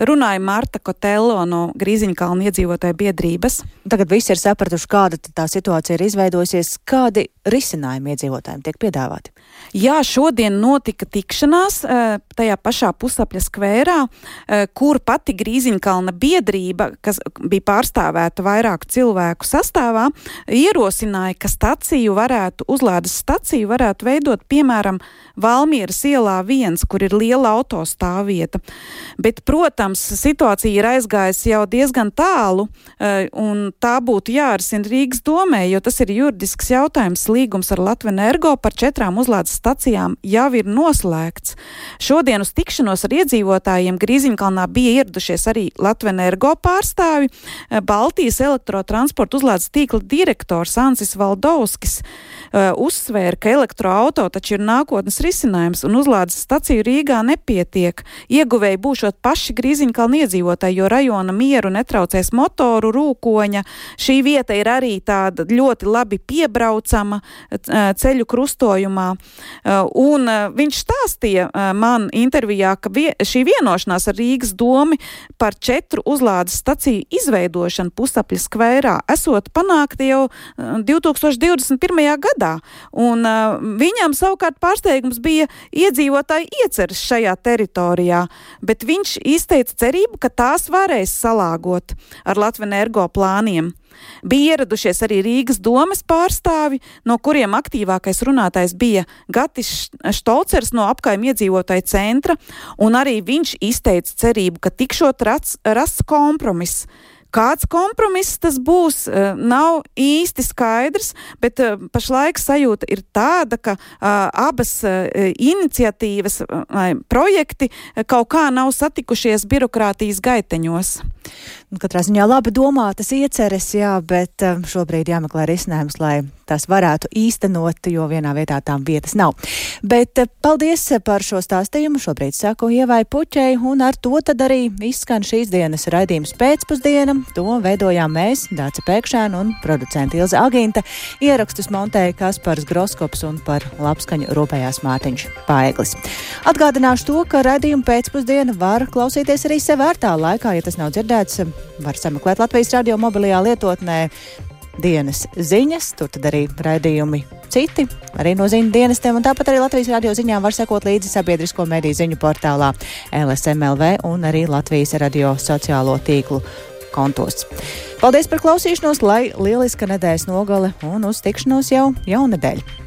Runāja Marta Kotello no Grīziņkalna iedzīvotāja biedrības. Tagad visi ir sapratuši, kāda tā situācija ir izveidojusies, kādi risinājumi iedzīvotājiem tiek piedāvāti. Jā, šodien notika tikšanās tajā pašā pusapļa skvērā, kur pati Grīziņkalna biedrība, kas bija pārstāvēta vairāku cilvēku sastāvā, ierosināja, ka staciju varētu, uzlādes staciju varētu veidot, piemēram, Valmieras ielā viens, kur ir liela autostāvvieta. Bet, protams, situācija ir aizgājusi jau diezgan tālu, un tā būtu jārisina Rīgas domē, jo tas ir juridisks jautājums. Līgums ar Latviju Energo par četrām uzlādes stacijām jau ir noslēgts. Šodien uz tikšanos ar iedzīvotājiem Grīziņkalnā bija ieradušies arī Latvijas energo pārstāvi, eh, Baltijas elektrotransporta uzlādes tīkla direktors Ansis Valdovskis uh, uzsvēra, ka elektroauto taču ir nākotnes risinājums un uzlādes staciju Rīgā nepietiek. Ieguvēji būšot paši Grīziņkalna iedzīvotāji, jo rajona mieru netraucēs motoru, rūkoņa. Šī vieta ir arī tāda ļoti labi piebraucama ceļu krustojumā. Uh, un uh, viņš stāstīja uh, man intervijā, ka vie, šī vienošanās ar Rīgas domu par četru uzlādes staciju izveidošanu pusapļa skvērā esot panākta jau 2021. gadā. Un viņam savukārt pārsteigums bija iedzīvotāji ieceres šajā teritorijā, bet viņš izteica cerību, ka tās varēs salāgot ar Latvijas energo plāniem. Bija ieradušies arī Rīgas domas pārstāvi, no kuriem aktīvākais runātājs bija Gatis Štolcers no apkaimē iedzīvotāju centra, un arī viņš izteica cerību, ka tikšot rasts kompromiss Kāds kompromiss tas būs, eh, nav īsti skaidrs, bet eh, pašlaik sajūta ir tāda, ka uh, abas iniciatīvas vai projekti kaut kā nav satikušies birokrātijas gaiteņos. Nu, katrā ziņā labi domātas ieceres, jā, bet šobrīd jāmeklē risinājums, lai tas varētu īstenot, jo vienā vietā tām vietas nav. Bet paldies par šo stāstījumu. Šobrīd saku Ievai Puķei, un ar to tad arī izskan šīs dienas raidījums pēcpusdiena. To veidojām mēs, Dāca Pēkšēna un producenta Ilza Agīnta. Ierakstus montēja Kaspars Groskops un par labskaņu rūpējās Mārtiņš Paeglis. Atgādināšu to, ka raidījumu pēcpusdienu var klausīties arī sev vērtā laikā, ja tas nav dzirdēts, var sameklēt Latvijas radio mobilajā lietotnē dienas ziņas, tur tad arī raidījumi citi, arī no ziņu dienestiem, un tāpat arī Latvijas radio ziņām var sekot līdzi sabiedrisko mediju ziņu portālā LSMLV un arī Latvijas radio sociālo tīklu kontos. Paldies par klausīšanos, lai lieliska nedēļas nogale un uz tikšanos jau jaunadēļ!